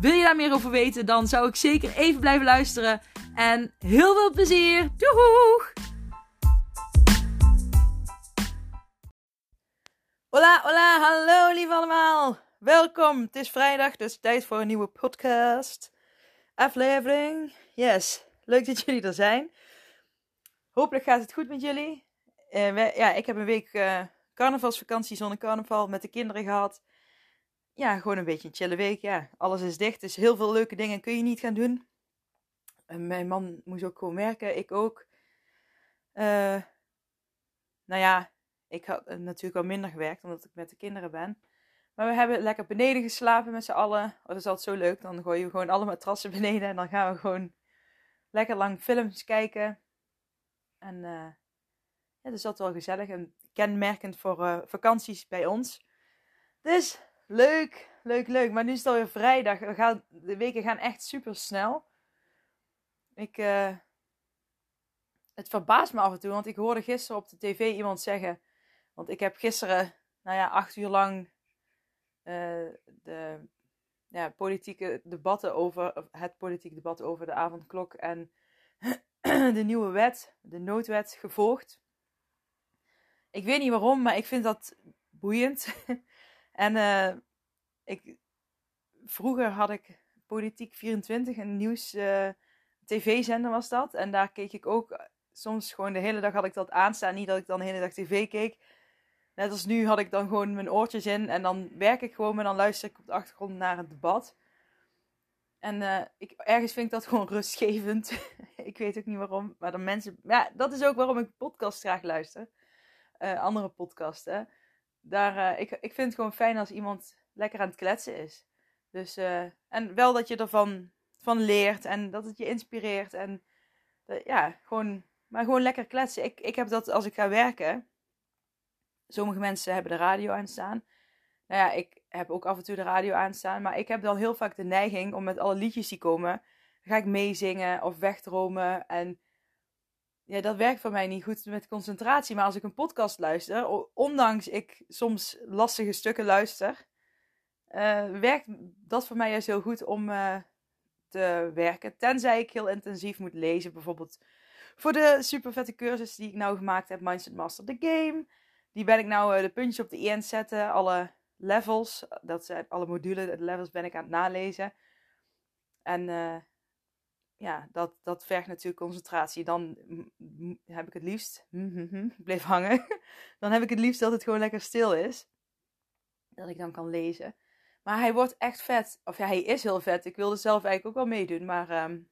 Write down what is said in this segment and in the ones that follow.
Wil je daar meer over weten, dan zou ik zeker even blijven luisteren. En heel veel plezier! Doeg! Hola, hola, hallo lief allemaal! Welkom, het is vrijdag, dus tijd voor een nieuwe podcast. Aflevering. Yes, leuk dat jullie er zijn. Hopelijk gaat het goed met jullie. Uh, ja, ik heb een week uh, carnavalsvakantie zonder carnaval met de kinderen gehad ja, gewoon een beetje een chille week. Ja, alles is dicht, dus heel veel leuke dingen kun je niet gaan doen. En mijn man moest ook gewoon werken, ik ook. Uh, nou ja, ik had natuurlijk wel minder gewerkt, omdat ik met de kinderen ben. Maar we hebben lekker beneden geslapen met z'n allen. Oh, dat is altijd zo leuk. Dan gooien we gewoon alle matrassen beneden en dan gaan we gewoon lekker lang films kijken. En uh, ja, dat is altijd wel gezellig en kenmerkend voor vakanties bij ons. Dus Leuk, leuk, leuk. Maar nu is het alweer vrijdag. We gaan, de weken gaan echt super snel. Ik, uh, het verbaast me af en toe, want ik hoorde gisteren op de tv iemand zeggen. Want ik heb gisteren, nou ja, acht uur lang uh, de ja, politieke debatten over, het politieke debat over de avondklok en de nieuwe wet, de noodwet, gevolgd. Ik weet niet waarom, maar ik vind dat boeiend. En uh, ik, vroeger had ik Politiek 24, een nieuws uh, tv-zender was dat. En daar keek ik ook eh, soms gewoon de hele dag had ik dat aanstaan. Niet dat ik dan de hele dag tv keek. Net als nu had ik dan gewoon mijn oortjes in en dan werk ik gewoon en dan luister ik op de achtergrond naar het debat. En uh, ik, ergens vind ik dat gewoon rustgevend. ik weet ook niet waarom, maar dan mensen... Ja, dat is ook waarom ik podcast graag luister. Uh, andere podcasten daar, uh, ik, ik vind het gewoon fijn als iemand lekker aan het kletsen is. Dus, uh, en wel dat je ervan van leert en dat het je inspireert. En ja, gewoon, maar gewoon lekker kletsen. Ik, ik heb dat als ik ga werken. Sommige mensen hebben de radio aanstaan. Nou ja, ik heb ook af en toe de radio aanstaan. Maar ik heb dan heel vaak de neiging om met alle liedjes die komen. ga ik meezingen of wegdromen. En ja, dat werkt voor mij niet goed met concentratie. Maar als ik een podcast luister, ondanks ik soms lastige stukken luister, uh, werkt dat voor mij juist heel goed om uh, te werken. Tenzij ik heel intensief moet lezen, bijvoorbeeld voor de super vette cursus die ik nou gemaakt heb, Mindset Master the Game. Die ben ik nou uh, de puntjes op de i aan zetten, alle levels, dat zijn alle modules, de levels ben ik aan het nalezen. En ja, dat, dat vergt natuurlijk concentratie. Dan heb ik het liefst, ik bleef hangen, dan heb ik het liefst dat het gewoon lekker stil is. Dat ik dan kan lezen. Maar hij wordt echt vet. Of ja, hij is heel vet. Ik wilde zelf eigenlijk ook wel meedoen. Maar um,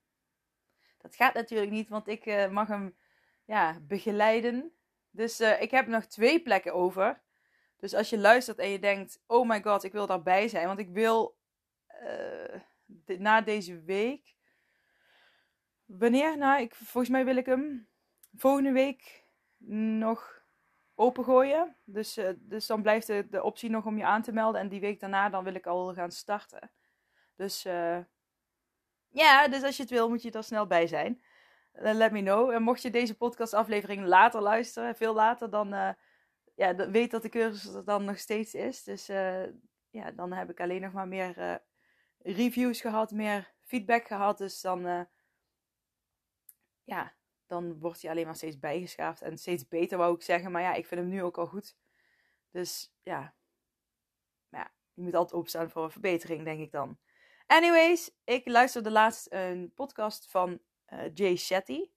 dat gaat natuurlijk niet, want ik uh, mag hem ja, begeleiden. Dus uh, ik heb nog twee plekken over. Dus als je luistert en je denkt: Oh my god, ik wil daarbij zijn. Want ik wil uh, na deze week Wanneer? Nou, ik, volgens mij wil ik hem volgende week nog opengooien. Dus, uh, dus dan blijft de, de optie nog om je aan te melden. En die week daarna dan wil ik al gaan starten. Dus uh, ja, dus als je het wil moet je er snel bij zijn. Uh, let me know. En mocht je deze podcastaflevering later luisteren, veel later, dan ja, weet dat de cursus er dan nog steeds is. Dus ja, dan heb ik alleen nog maar meer reviews gehad, meer feedback gehad. Dus dan ja, dan wordt hij alleen maar steeds bijgeschaafd en steeds beter, wou ik zeggen. Maar ja, ik vind hem nu ook al goed. Dus ja, ja je moet altijd opstaan voor een verbetering, denk ik dan. Anyways, ik luisterde laatst een podcast van uh, Jay Shetty.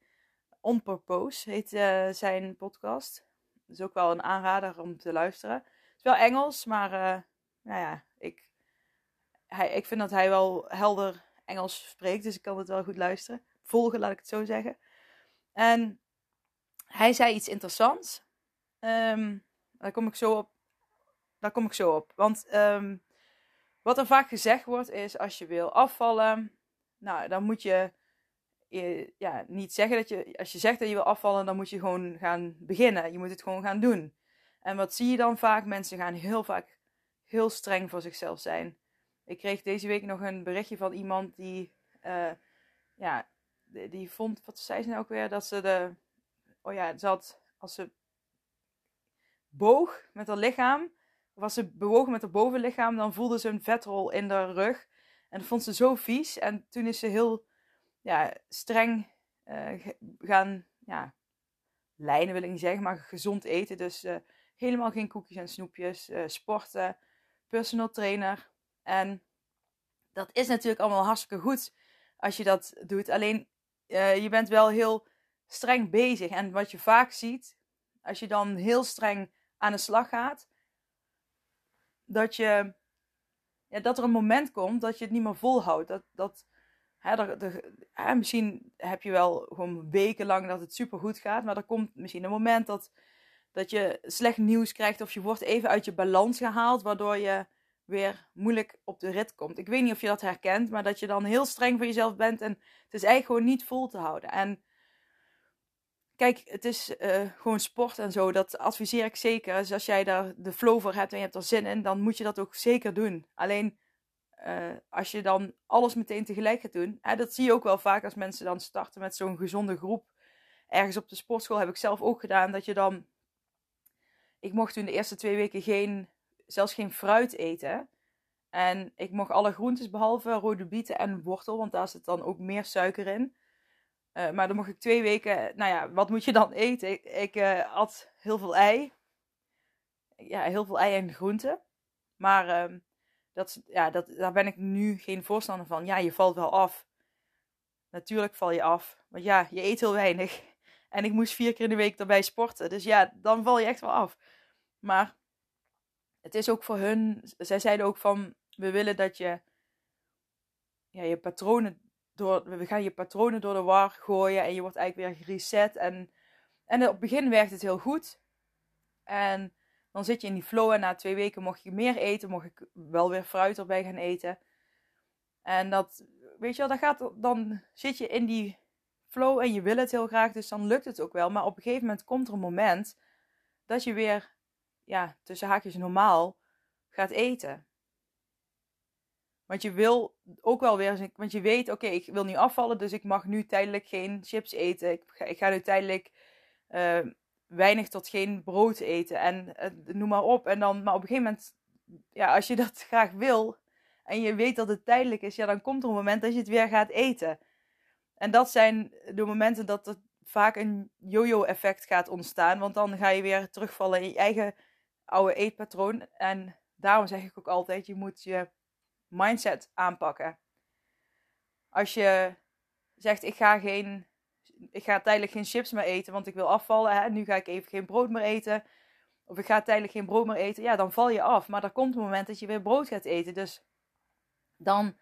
On Purpose heet uh, zijn podcast. is ook wel een aanrader om te luisteren. Het is wel Engels, maar uh, nou ja, ik, hij, ik vind dat hij wel helder Engels spreekt. Dus ik kan het wel goed luisteren volgen, laat ik het zo zeggen. En hij zei iets interessants. Um, daar kom ik zo op. Daar kom ik zo op. Want um, wat er vaak gezegd wordt is: als je wil afvallen, nou dan moet je ja, niet zeggen dat je, als je zegt dat je wil afvallen, dan moet je gewoon gaan beginnen. Je moet het gewoon gaan doen. En wat zie je dan vaak? Mensen gaan heel vaak heel streng voor zichzelf zijn. Ik kreeg deze week nog een berichtje van iemand die, uh, ja, die, vond, wat zei ze nou ook weer, dat ze de, oh ja, ze had, als ze boog met haar lichaam, of als ze bewoog met haar bovenlichaam, dan voelde ze een vetrol in haar rug. En dat vond ze zo vies. En toen is ze heel ja, streng uh, gaan ja, lijnen, wil ik niet zeggen, maar gezond eten. Dus uh, helemaal geen koekjes en snoepjes, uh, sporten, personal trainer. En dat is natuurlijk allemaal hartstikke goed als je dat doet. Alleen je bent wel heel streng bezig. En wat je vaak ziet, als je dan heel streng aan de slag gaat, dat, je, ja, dat er een moment komt dat je het niet meer volhoudt. Dat, dat, hè, hè, misschien heb je wel gewoon wekenlang dat het super goed gaat, maar er komt misschien een moment dat, dat je slecht nieuws krijgt of je wordt even uit je balans gehaald, waardoor je weer moeilijk op de rit komt. Ik weet niet of je dat herkent, maar dat je dan heel streng voor jezelf bent en het is eigenlijk gewoon niet vol te houden. En Kijk, het is uh, gewoon sport en zo. Dat adviseer ik zeker. Dus als jij daar de flow voor hebt en je hebt er zin in, dan moet je dat ook zeker doen. Alleen uh, als je dan alles meteen tegelijk gaat doen. Hè, dat zie je ook wel vaak als mensen dan starten met zo'n gezonde groep. Ergens op de sportschool heb ik zelf ook gedaan. Dat je dan. Ik mocht toen de eerste twee weken geen, zelfs geen fruit eten. En ik mocht alle groentes behalve rode bieten en wortel, want daar zit dan ook meer suiker in. Uh, maar dan mocht ik twee weken, nou ja, wat moet je dan eten? Ik, ik uh, at heel veel ei. Ja, heel veel ei en groenten. Maar uh, dat, ja, dat, daar ben ik nu geen voorstander van. Ja, je valt wel af. Natuurlijk val je af. Want ja, je eet heel weinig. En ik moest vier keer in de week erbij sporten. Dus ja, dan val je echt wel af. Maar het is ook voor hun. Zij zeiden ook van: we willen dat je ja, je patronen door, we gaan je patronen door de war gooien en je wordt eigenlijk weer gereset. En, en op het begin werkt het heel goed. En dan zit je in die flow en na twee weken mocht je meer eten, mocht ik wel weer fruit erbij gaan eten. En dat, weet je wel, dan, gaat, dan zit je in die flow en je wil het heel graag, dus dan lukt het ook wel. Maar op een gegeven moment komt er een moment dat je weer, ja, tussen haakjes normaal gaat eten. Want je wil ook wel weer, want je weet, oké, ik wil nu afvallen, dus ik mag nu tijdelijk geen chips eten. Ik ga, ik ga nu tijdelijk uh, weinig tot geen brood eten en uh, noem maar op. En dan, maar op een gegeven moment, ja, als je dat graag wil en je weet dat het tijdelijk is, ja, dan komt er een moment dat je het weer gaat eten. En dat zijn de momenten dat er vaak een yo-yo-effect gaat ontstaan, want dan ga je weer terugvallen in je eigen oude eetpatroon. En daarom zeg ik ook altijd, je moet je mindset aanpakken. Als je zegt, ik ga, geen, ik ga tijdelijk geen chips meer eten, want ik wil afvallen. Hè? Nu ga ik even geen brood meer eten. Of ik ga tijdelijk geen brood meer eten. Ja, dan val je af. Maar er komt een moment dat je weer brood gaat eten. Dus dan,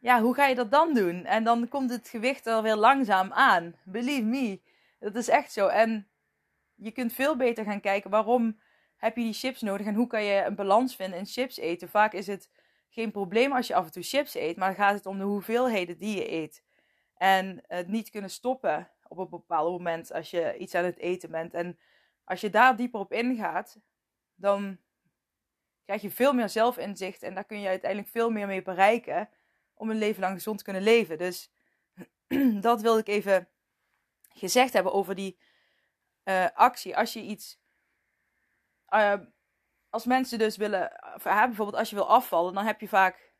ja, hoe ga je dat dan doen? En dan komt het gewicht er weer langzaam aan. Believe me. Dat is echt zo. En je kunt veel beter gaan kijken waarom heb je die chips nodig en hoe kan je een balans vinden in chips eten. Vaak is het geen probleem als je af en toe chips eet, maar gaat het om de hoeveelheden die je eet. En het niet kunnen stoppen op een bepaald moment als je iets aan het eten bent. En als je daar dieper op ingaat, dan krijg je veel meer zelfinzicht en daar kun je uiteindelijk veel meer mee bereiken om een leven lang gezond te kunnen leven. Dus dat wilde ik even gezegd hebben over die uh, actie. Als je iets uh, als mensen dus willen, bijvoorbeeld als je wil afvallen, dan heb je vaak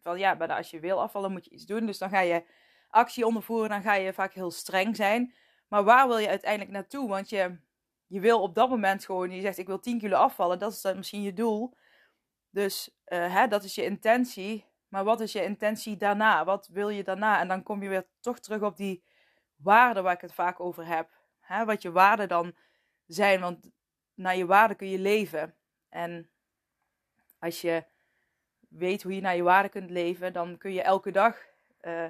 van ja, maar als je wil afvallen moet je iets doen. Dus dan ga je actie ondervoeren, dan ga je vaak heel streng zijn. Maar waar wil je uiteindelijk naartoe? Want je, je wil op dat moment gewoon, je zegt ik wil 10 kilo afvallen, dat is dan misschien je doel. Dus uh, hè, dat is je intentie. Maar wat is je intentie daarna? Wat wil je daarna? En dan kom je weer toch terug op die waarden waar ik het vaak over heb. Hè, wat je waarden dan zijn. Want naar je waarden kun je leven. En als je weet hoe je naar je waarde kunt leven, dan kun je elke dag uh,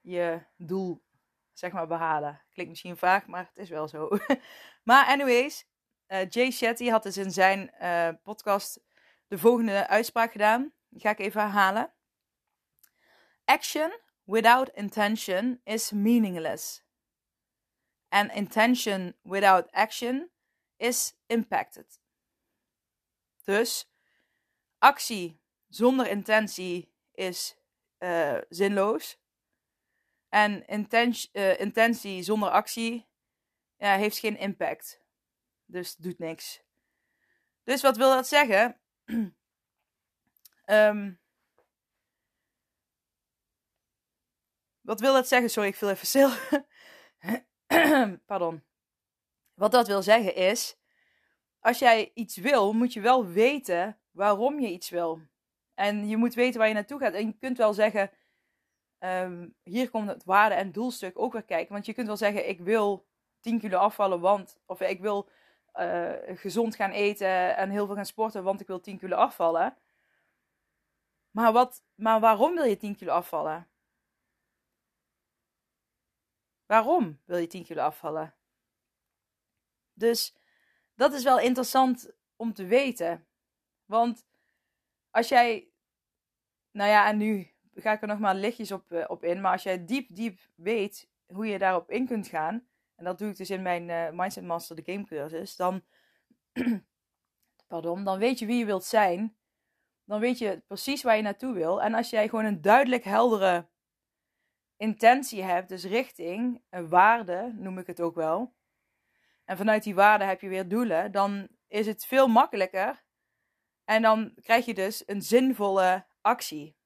je doel zeg maar behalen. Klinkt misschien vaag, maar het is wel zo. maar anyways, uh, Jay Shetty had dus in zijn uh, podcast de volgende uitspraak gedaan. Die ga ik even herhalen. Action without intention is meaningless. And intention without action is impacted. Dus actie zonder intentie is uh, zinloos. En intentie, uh, intentie zonder actie heeft geen impact. Dus doet niks. Dus wat wil dat zeggen? um, wat wil dat zeggen? Sorry, ik viel even stil. Pardon. Wat dat wil zeggen is, als jij iets wil, moet je wel weten waarom je iets wil. En je moet weten waar je naartoe gaat. En je kunt wel zeggen, um, hier komt het waarde- en doelstuk ook weer kijken. Want je kunt wel zeggen, ik wil 10 kilo afvallen, want... Of ik wil uh, gezond gaan eten en heel veel gaan sporten, want ik wil 10 kilo afvallen. Maar, wat, maar waarom wil je 10 kilo afvallen? Waarom wil je 10 kilo afvallen? Dus dat is wel interessant om te weten. Want als jij, nou ja, en nu ga ik er nog maar lichtjes op, uh, op in, maar als jij diep, diep weet hoe je daarop in kunt gaan, en dat doe ik dus in mijn uh, Mindset Master, de game cursus, dan, pardon, dan weet je wie je wilt zijn. Dan weet je precies waar je naartoe wil. En als jij gewoon een duidelijk heldere intentie hebt, dus richting, een waarde, noem ik het ook wel. En vanuit die waarde heb je weer doelen, dan is het veel makkelijker. En dan krijg je dus een zinvolle actie.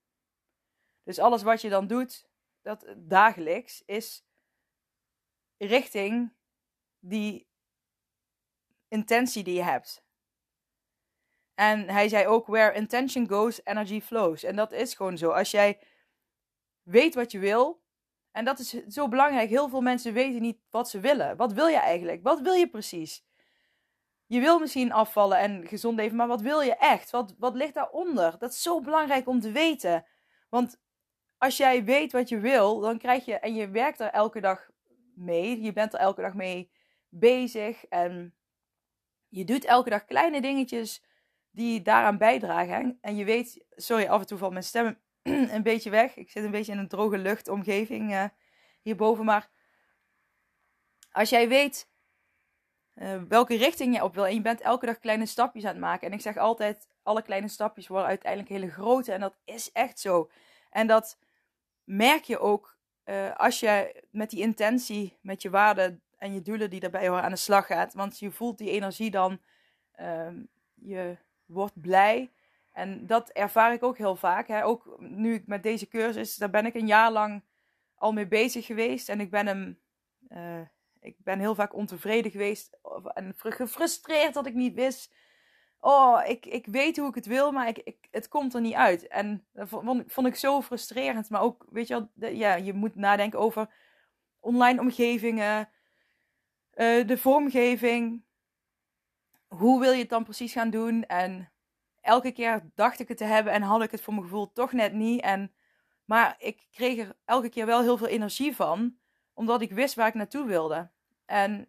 Dus alles wat je dan doet, dat dagelijks, is richting die intentie die je hebt. En hij zei ook: Where intention goes, energy flows. En dat is gewoon zo. Als jij weet wat je wil, en dat is zo belangrijk. Heel veel mensen weten niet wat ze willen. Wat wil je eigenlijk? Wat wil je precies? Je wil misschien afvallen en gezond leven, maar wat wil je echt? Wat, wat ligt daaronder? Dat is zo belangrijk om te weten. Want als jij weet wat je wil, dan krijg je, en je werkt er elke dag mee, je bent er elke dag mee bezig en je doet elke dag kleine dingetjes die daaraan bijdragen. En je weet, sorry, af en toe valt mijn stem een beetje weg. Ik zit een beetje in een droge luchtomgeving uh, hierboven. Maar als jij weet uh, welke richting je op wil en je bent elke dag kleine stapjes aan het maken. En ik zeg altijd, alle kleine stapjes worden uiteindelijk hele grote. En dat is echt zo. En dat merk je ook uh, als je met die intentie, met je waarden en je doelen die daarbij horen aan de slag gaat. Want je voelt die energie dan, ehm, je wordt blij. En dat ervaar ik ook heel vaak. Hè. Ook nu ik met deze cursus, daar ben ik een jaar lang al mee bezig geweest. En ik ben hem, uh, ik ben heel vaak ontevreden geweest en gefrustreerd dat ik niet wist. Oh, ik, ik weet hoe ik het wil, maar ik, ik, het komt er niet uit. En dat vond, vond ik zo frustrerend. Maar ook, weet je wel, ja, je moet nadenken over online omgevingen, uh, de vormgeving. Hoe wil je het dan precies gaan doen? En elke keer dacht ik het te hebben en had ik het voor mijn gevoel toch net niet. En, maar ik kreeg er elke keer wel heel veel energie van, omdat ik wist waar ik naartoe wilde. En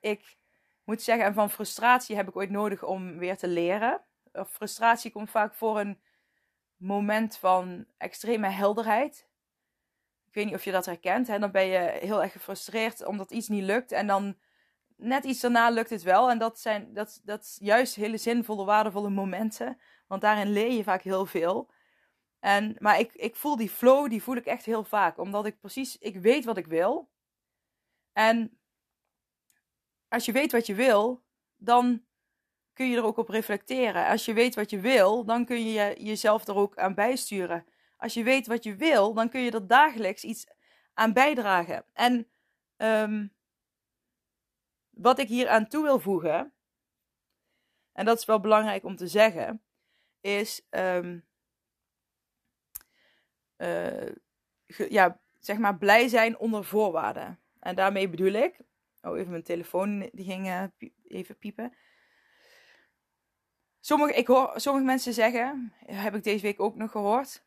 ik moet zeggen, en van frustratie heb ik ooit nodig om weer te leren. Frustratie komt vaak voor een moment van extreme helderheid. Ik weet niet of je dat herkent. Hè? Dan ben je heel erg gefrustreerd omdat iets niet lukt. En dan net iets daarna lukt het wel. En dat zijn dat, dat juist hele zinvolle, waardevolle momenten. Want daarin leer je vaak heel veel. En, maar ik, ik voel die flow, die voel ik echt heel vaak. Omdat ik precies, ik weet wat ik wil. En als je weet wat je wil, dan kun je er ook op reflecteren. Als je weet wat je wil, dan kun je jezelf er ook aan bijsturen. Als je weet wat je wil, dan kun je er dagelijks iets aan bijdragen. En um, wat ik hier aan toe wil voegen, en dat is wel belangrijk om te zeggen, is um, uh, ja, zeg maar blij zijn onder voorwaarden. En daarmee bedoel ik, oh even mijn telefoon die ging uh, even piepen. Sommige, ik hoor sommige mensen zeggen, heb ik deze week ook nog gehoord.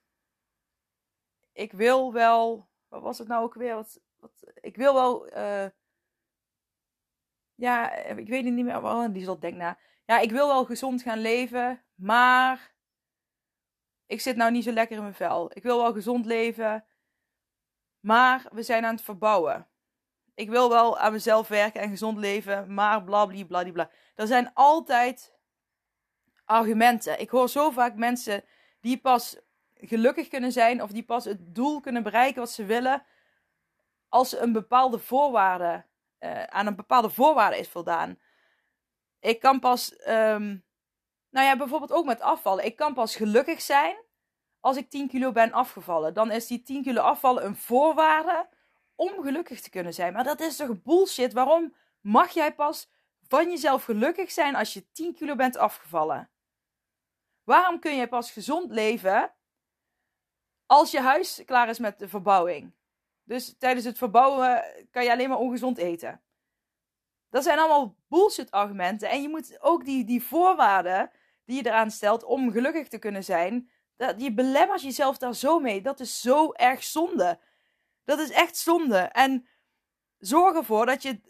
Ik wil wel, wat was het nou ook weer? Wat, wat, ik wil wel uh, ja, ik weet het niet meer. Oh, die zal denken na. Ja, ik wil wel gezond gaan leven, maar ik zit nou niet zo lekker in mijn vel. Ik wil wel gezond leven, Maar we zijn aan het verbouwen. Ik wil wel aan mezelf werken en gezond leven, maar bla. Er zijn altijd argumenten. Ik hoor zo vaak mensen die pas gelukkig kunnen zijn of die pas het doel kunnen bereiken wat ze willen als ze een bepaalde voorwaarde, uh, aan een bepaalde voorwaarde is voldaan. Ik kan pas, um, nou ja, bijvoorbeeld ook met afvallen. Ik kan pas gelukkig zijn als ik 10 kilo ben afgevallen. Dan is die 10 kilo afvallen een voorwaarde om gelukkig te kunnen zijn. Maar dat is toch bullshit? Waarom mag jij pas van jezelf gelukkig zijn als je 10 kilo bent afgevallen? Waarom kun je pas gezond leven als je huis klaar is met de verbouwing? Dus tijdens het verbouwen kan je alleen maar ongezond eten. Dat zijn allemaal bullshit argumenten. En je moet ook die, die voorwaarden die je eraan stelt om gelukkig te kunnen zijn, dat, je belemmert jezelf daar zo mee. Dat is zo erg zonde. Dat is echt zonde. En zorg ervoor dat je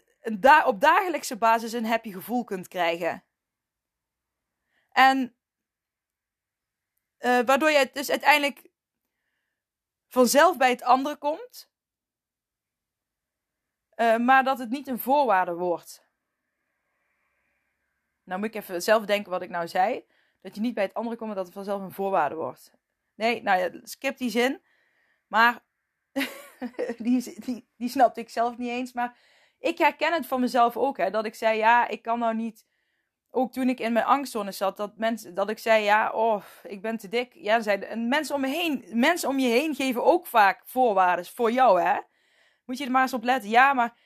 op dagelijkse basis een happy gevoel kunt krijgen. En uh, waardoor je dus uiteindelijk vanzelf bij het andere komt. Uh, maar dat het niet een voorwaarde wordt. Nou moet ik even zelf denken wat ik nou zei. Dat je niet bij het andere komt, maar dat het vanzelf een voorwaarde wordt. Nee, nou ja, skip die zin. Maar die, die, die snapte ik zelf niet eens. Maar ik herken het van mezelf ook. Hè, dat ik zei, ja, ik kan nou niet... Ook toen ik in mijn angstzone zat, dat, mensen, dat ik zei, ja, oh, ik ben te dik. Ja, zeiden, en mensen om, heen, mensen om je heen geven ook vaak voorwaarden voor jou, hè. Moet je er maar eens op letten. Ja, maar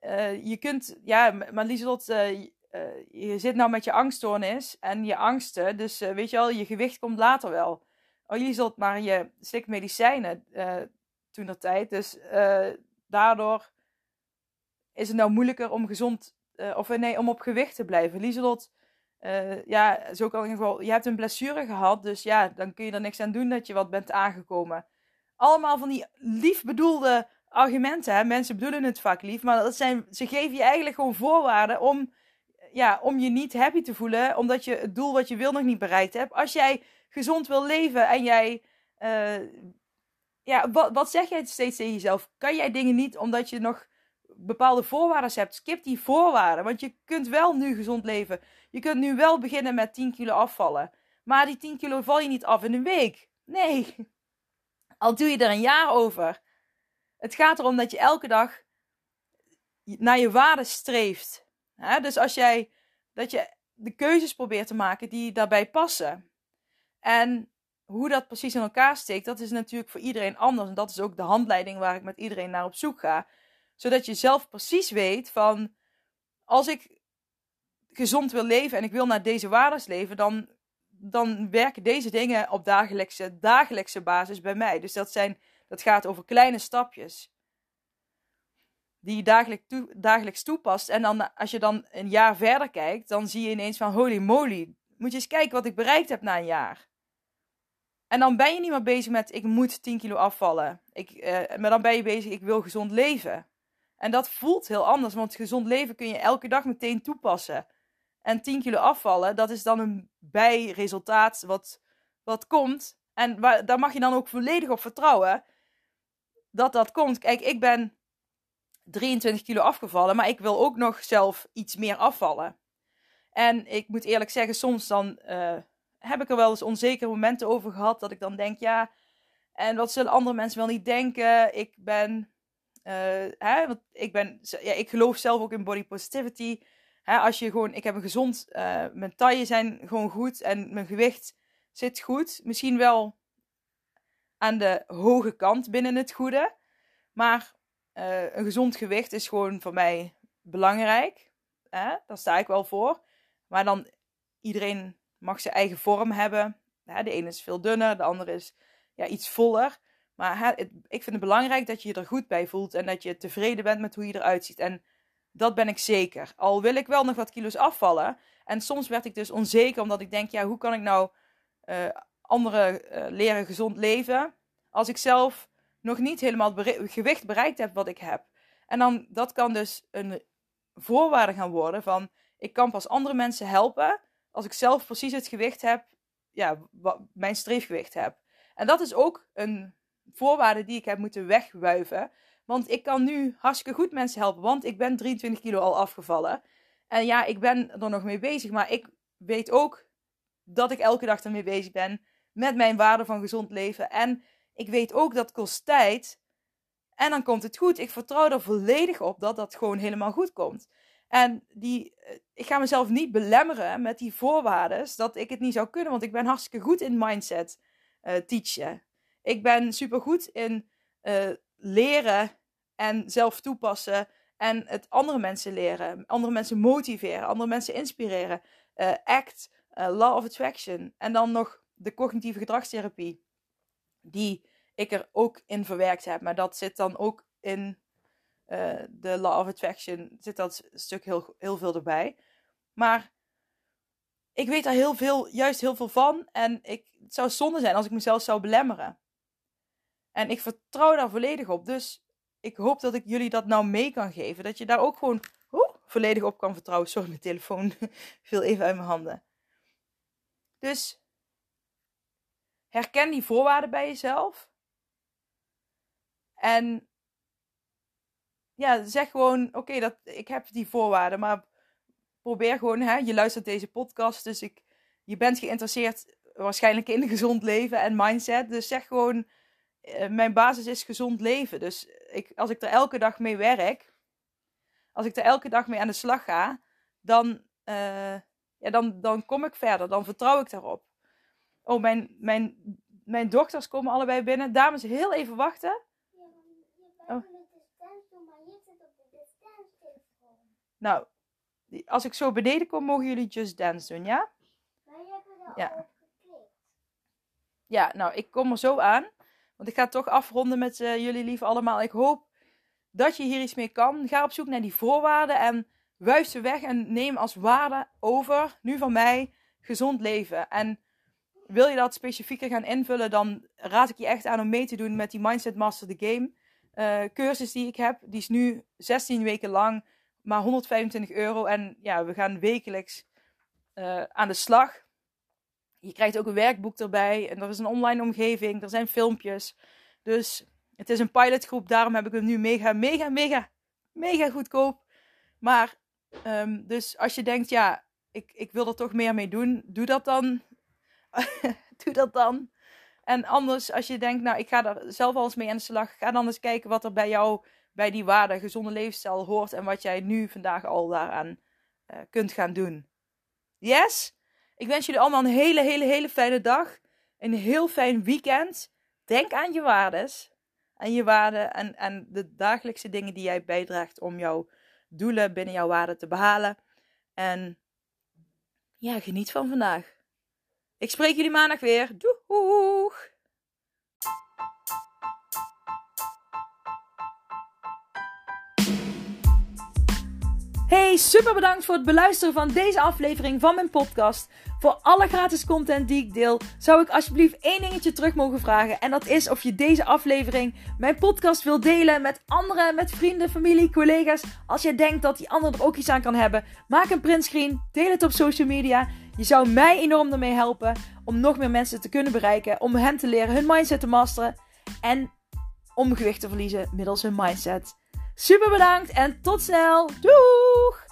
uh, je kunt... Ja, maar Lieselot, uh, uh, je zit nou met je angststoornis en je angsten. Dus weet je wel, je gewicht komt later wel. Oh, Lieselot, maar je slikt medicijnen toen dat tijd. Dus daardoor is het nou moeilijker om gezond, of nee, om op gewicht te blijven. Lieselot, ja, zo kan in ieder geval, je hebt een blessure gehad, dus ja, dan kun je er niks aan doen dat je wat bent aangekomen. Allemaal van die lief bedoelde argumenten, hè. Mensen bedoelen het vaak lief, maar dat zijn, ze geven je eigenlijk gewoon voorwaarden om, ja, om je niet happy te voelen, omdat je het doel wat je wil nog niet bereikt hebt. Als jij gezond wil leven en jij ja, wat, wat zeg jij steeds tegen jezelf? Kan jij dingen niet omdat je nog bepaalde voorwaarden hebt? Skip die voorwaarden, want je kunt wel nu gezond leven. Je kunt nu wel beginnen met 10 kilo afvallen. Maar die 10 kilo val je niet af in een week. Nee. Al doe je er een jaar over. Het gaat erom dat je elke dag naar je waarde streeft. Dus als jij dat je de keuzes probeert te maken die daarbij passen. En hoe dat precies in elkaar steekt, dat is natuurlijk voor iedereen anders. En dat is ook de handleiding waar ik met iedereen naar op zoek ga. Zodat je zelf precies weet van, als ik gezond wil leven en ik wil naar deze waardes leven, dan, dan werken deze dingen op dagelijkse, dagelijkse basis bij mij. Dus dat, zijn, dat gaat over kleine stapjes. Die je dagelijks, toe, dagelijks toepast. En dan, als je dan een jaar verder kijkt, dan zie je ineens van holy moly. Moet je eens kijken wat ik bereikt heb na een jaar. En dan ben je niet meer bezig met ik moet 10 kilo afvallen. Ik, uh, maar dan ben je bezig, ik wil gezond leven. En dat voelt heel anders, want gezond leven kun je elke dag meteen toepassen. En 10 kilo afvallen, dat is dan een bijresultaat wat, wat komt. En waar, daar mag je dan ook volledig op vertrouwen dat dat komt. Kijk, ik ben 23 kilo afgevallen, maar ik wil ook nog zelf iets meer afvallen. En ik moet eerlijk zeggen, soms dan uh, heb ik er wel eens onzekere momenten over gehad. Dat ik dan denk, ja, en wat zullen andere mensen wel niet denken? Ik ben, uh, hè, want ik ben, ja, ik geloof zelf ook in body positivity. Hè, als je gewoon, ik heb een gezond, uh, mijn taille zijn gewoon goed en mijn gewicht zit goed. Misschien wel aan de hoge kant binnen het goede. Maar uh, een gezond gewicht is gewoon voor mij belangrijk. Hè? Daar sta ik wel voor. Maar dan iedereen mag zijn eigen vorm hebben. De ene is veel dunner, de andere is ja, iets voller. Maar ik vind het belangrijk dat je je er goed bij voelt en dat je tevreden bent met hoe je eruit ziet. En dat ben ik zeker. Al wil ik wel nog wat kilo's afvallen. En soms werd ik dus onzeker omdat ik denk, ja, hoe kan ik nou uh, anderen uh, leren gezond leven als ik zelf nog niet helemaal het gewicht bereikt heb wat ik heb. En dan, dat kan dus een voorwaarde gaan worden van, ik kan pas andere mensen helpen als ik zelf precies het gewicht heb, ja, wat mijn streefgewicht heb. En dat is ook een voorwaarden die ik heb moeten wegwuiven. Want ik kan nu hartstikke goed mensen helpen. Want ik ben 23 kilo al afgevallen. En ja, ik ben er nog mee bezig. Maar ik weet ook dat ik elke dag ermee bezig ben. Met mijn waarde van gezond leven. En ik weet ook dat kost tijd. En dan komt het goed. Ik vertrouw er volledig op dat dat gewoon helemaal goed komt. En die, eh, ik ga mezelf niet belemmeren met die voorwaarden dat ik het niet zou kunnen. Want ik ben hartstikke goed in mindset uh, teachen. Ik ben super goed in uh, leren en zelf toepassen. En het andere mensen leren. Andere mensen motiveren. Andere mensen inspireren. ACT, Law of Attraction. En dan nog de cognitieve gedragstherapie. Die ik er ook in verwerkt heb. Maar dat zit dan ook in uh, de Law of Attraction. Zit dat stuk heel, heel veel erbij. Maar ik weet daar heel veel, juist heel veel van. En ik, het zou zonde zijn als ik mezelf zou belemmeren. En ik vertrouw daar volledig op. Dus ik hoop dat ik jullie dat nou mee kan geven. Dat je daar ook gewoon oh, volledig op kan vertrouwen. Sorry, mijn telefoon viel even uit mijn handen. Dus herken die voorwaarden bij jezelf. En ja, zeg gewoon: oké, dat ik heb die voorwaarden, maar probeer gewoon, hè, je luistert deze podcast, dus ik, je bent geïnteresseerd waarschijnlijk in gezond leven en mindset. Dus zeg gewoon: eh, mijn basis is gezond leven. Dus ik, als ik er elke dag mee werk, als ik er elke dag mee aan de slag ga, dan, uh, ja, dan, dan kom ik verder. Dan vertrouw ik daarop. Oh, mijn, mijn, mijn dochters komen allebei binnen. Dames, heel even wachten. Oh. Nou, als ik zo beneden kom, mogen jullie Just Dance doen, ja? Er Ja. Ja, nou, ik kom er zo aan. Want ik ga toch afronden met eh, jullie lief allemaal. Ik hoop dat je hier iets mee kan. Ga op zoek naar die voorwaarden en wuif ze weg en neem als waarde over, nu van mij, gezond leven. En wil je dat specifieker gaan invullen, dan raad ik je echt aan om mee te doen met die Mindset Master the Game eh, cursus die ik heb. Die is nu 16 weken lang, maar 125 euro. En ja, we gaan wekelijks eh, aan de slag. Je krijgt ook een werkboek erbij. En er is een online omgeving. Er zijn filmpjes. Dus het is een pilotgroep. Daarom heb ik hem nu mega, mega, mega, mega goedkoop. Maar, ehm, dus als je denkt, ja, ik, ik wil er toch meer mee doen. Doe dat dan. doe dat dan. En anders, als je denkt, nou, ik ga er zelf al eens mee aan de slag. Ga dan eens kijken wat er bij jou, bij die waarde, gezonde levensstijl hoort. En wat jij nu vandaag al daaraan eh, kunt gaan doen. Yes? Ik wens jullie allemaal een hele, hele, hele fijne dag. Een heel fijn weekend. Denk aan je waardes. Aan je waarden en, en de dagelijkse dingen die jij bijdraagt om jouw doelen binnen jouw waarden te behalen. En ja, geniet van vandaag. Ik spreek jullie maandag weer. Doeg! Hey, super bedankt voor het beluisteren van deze aflevering van mijn podcast. Voor alle gratis content die ik deel, zou ik alsjeblieft één dingetje terug mogen vragen. En dat is of je deze aflevering, mijn podcast, wil delen met anderen, met vrienden, familie, collega's. Als jij denkt dat die ander er ook iets aan kan hebben, maak een printscreen, deel het op social media. Je zou mij enorm ermee helpen om nog meer mensen te kunnen bereiken, om hen te leren hun mindset te masteren en om gewicht te verliezen middels hun mindset. Super bedankt en tot snel. Doeg!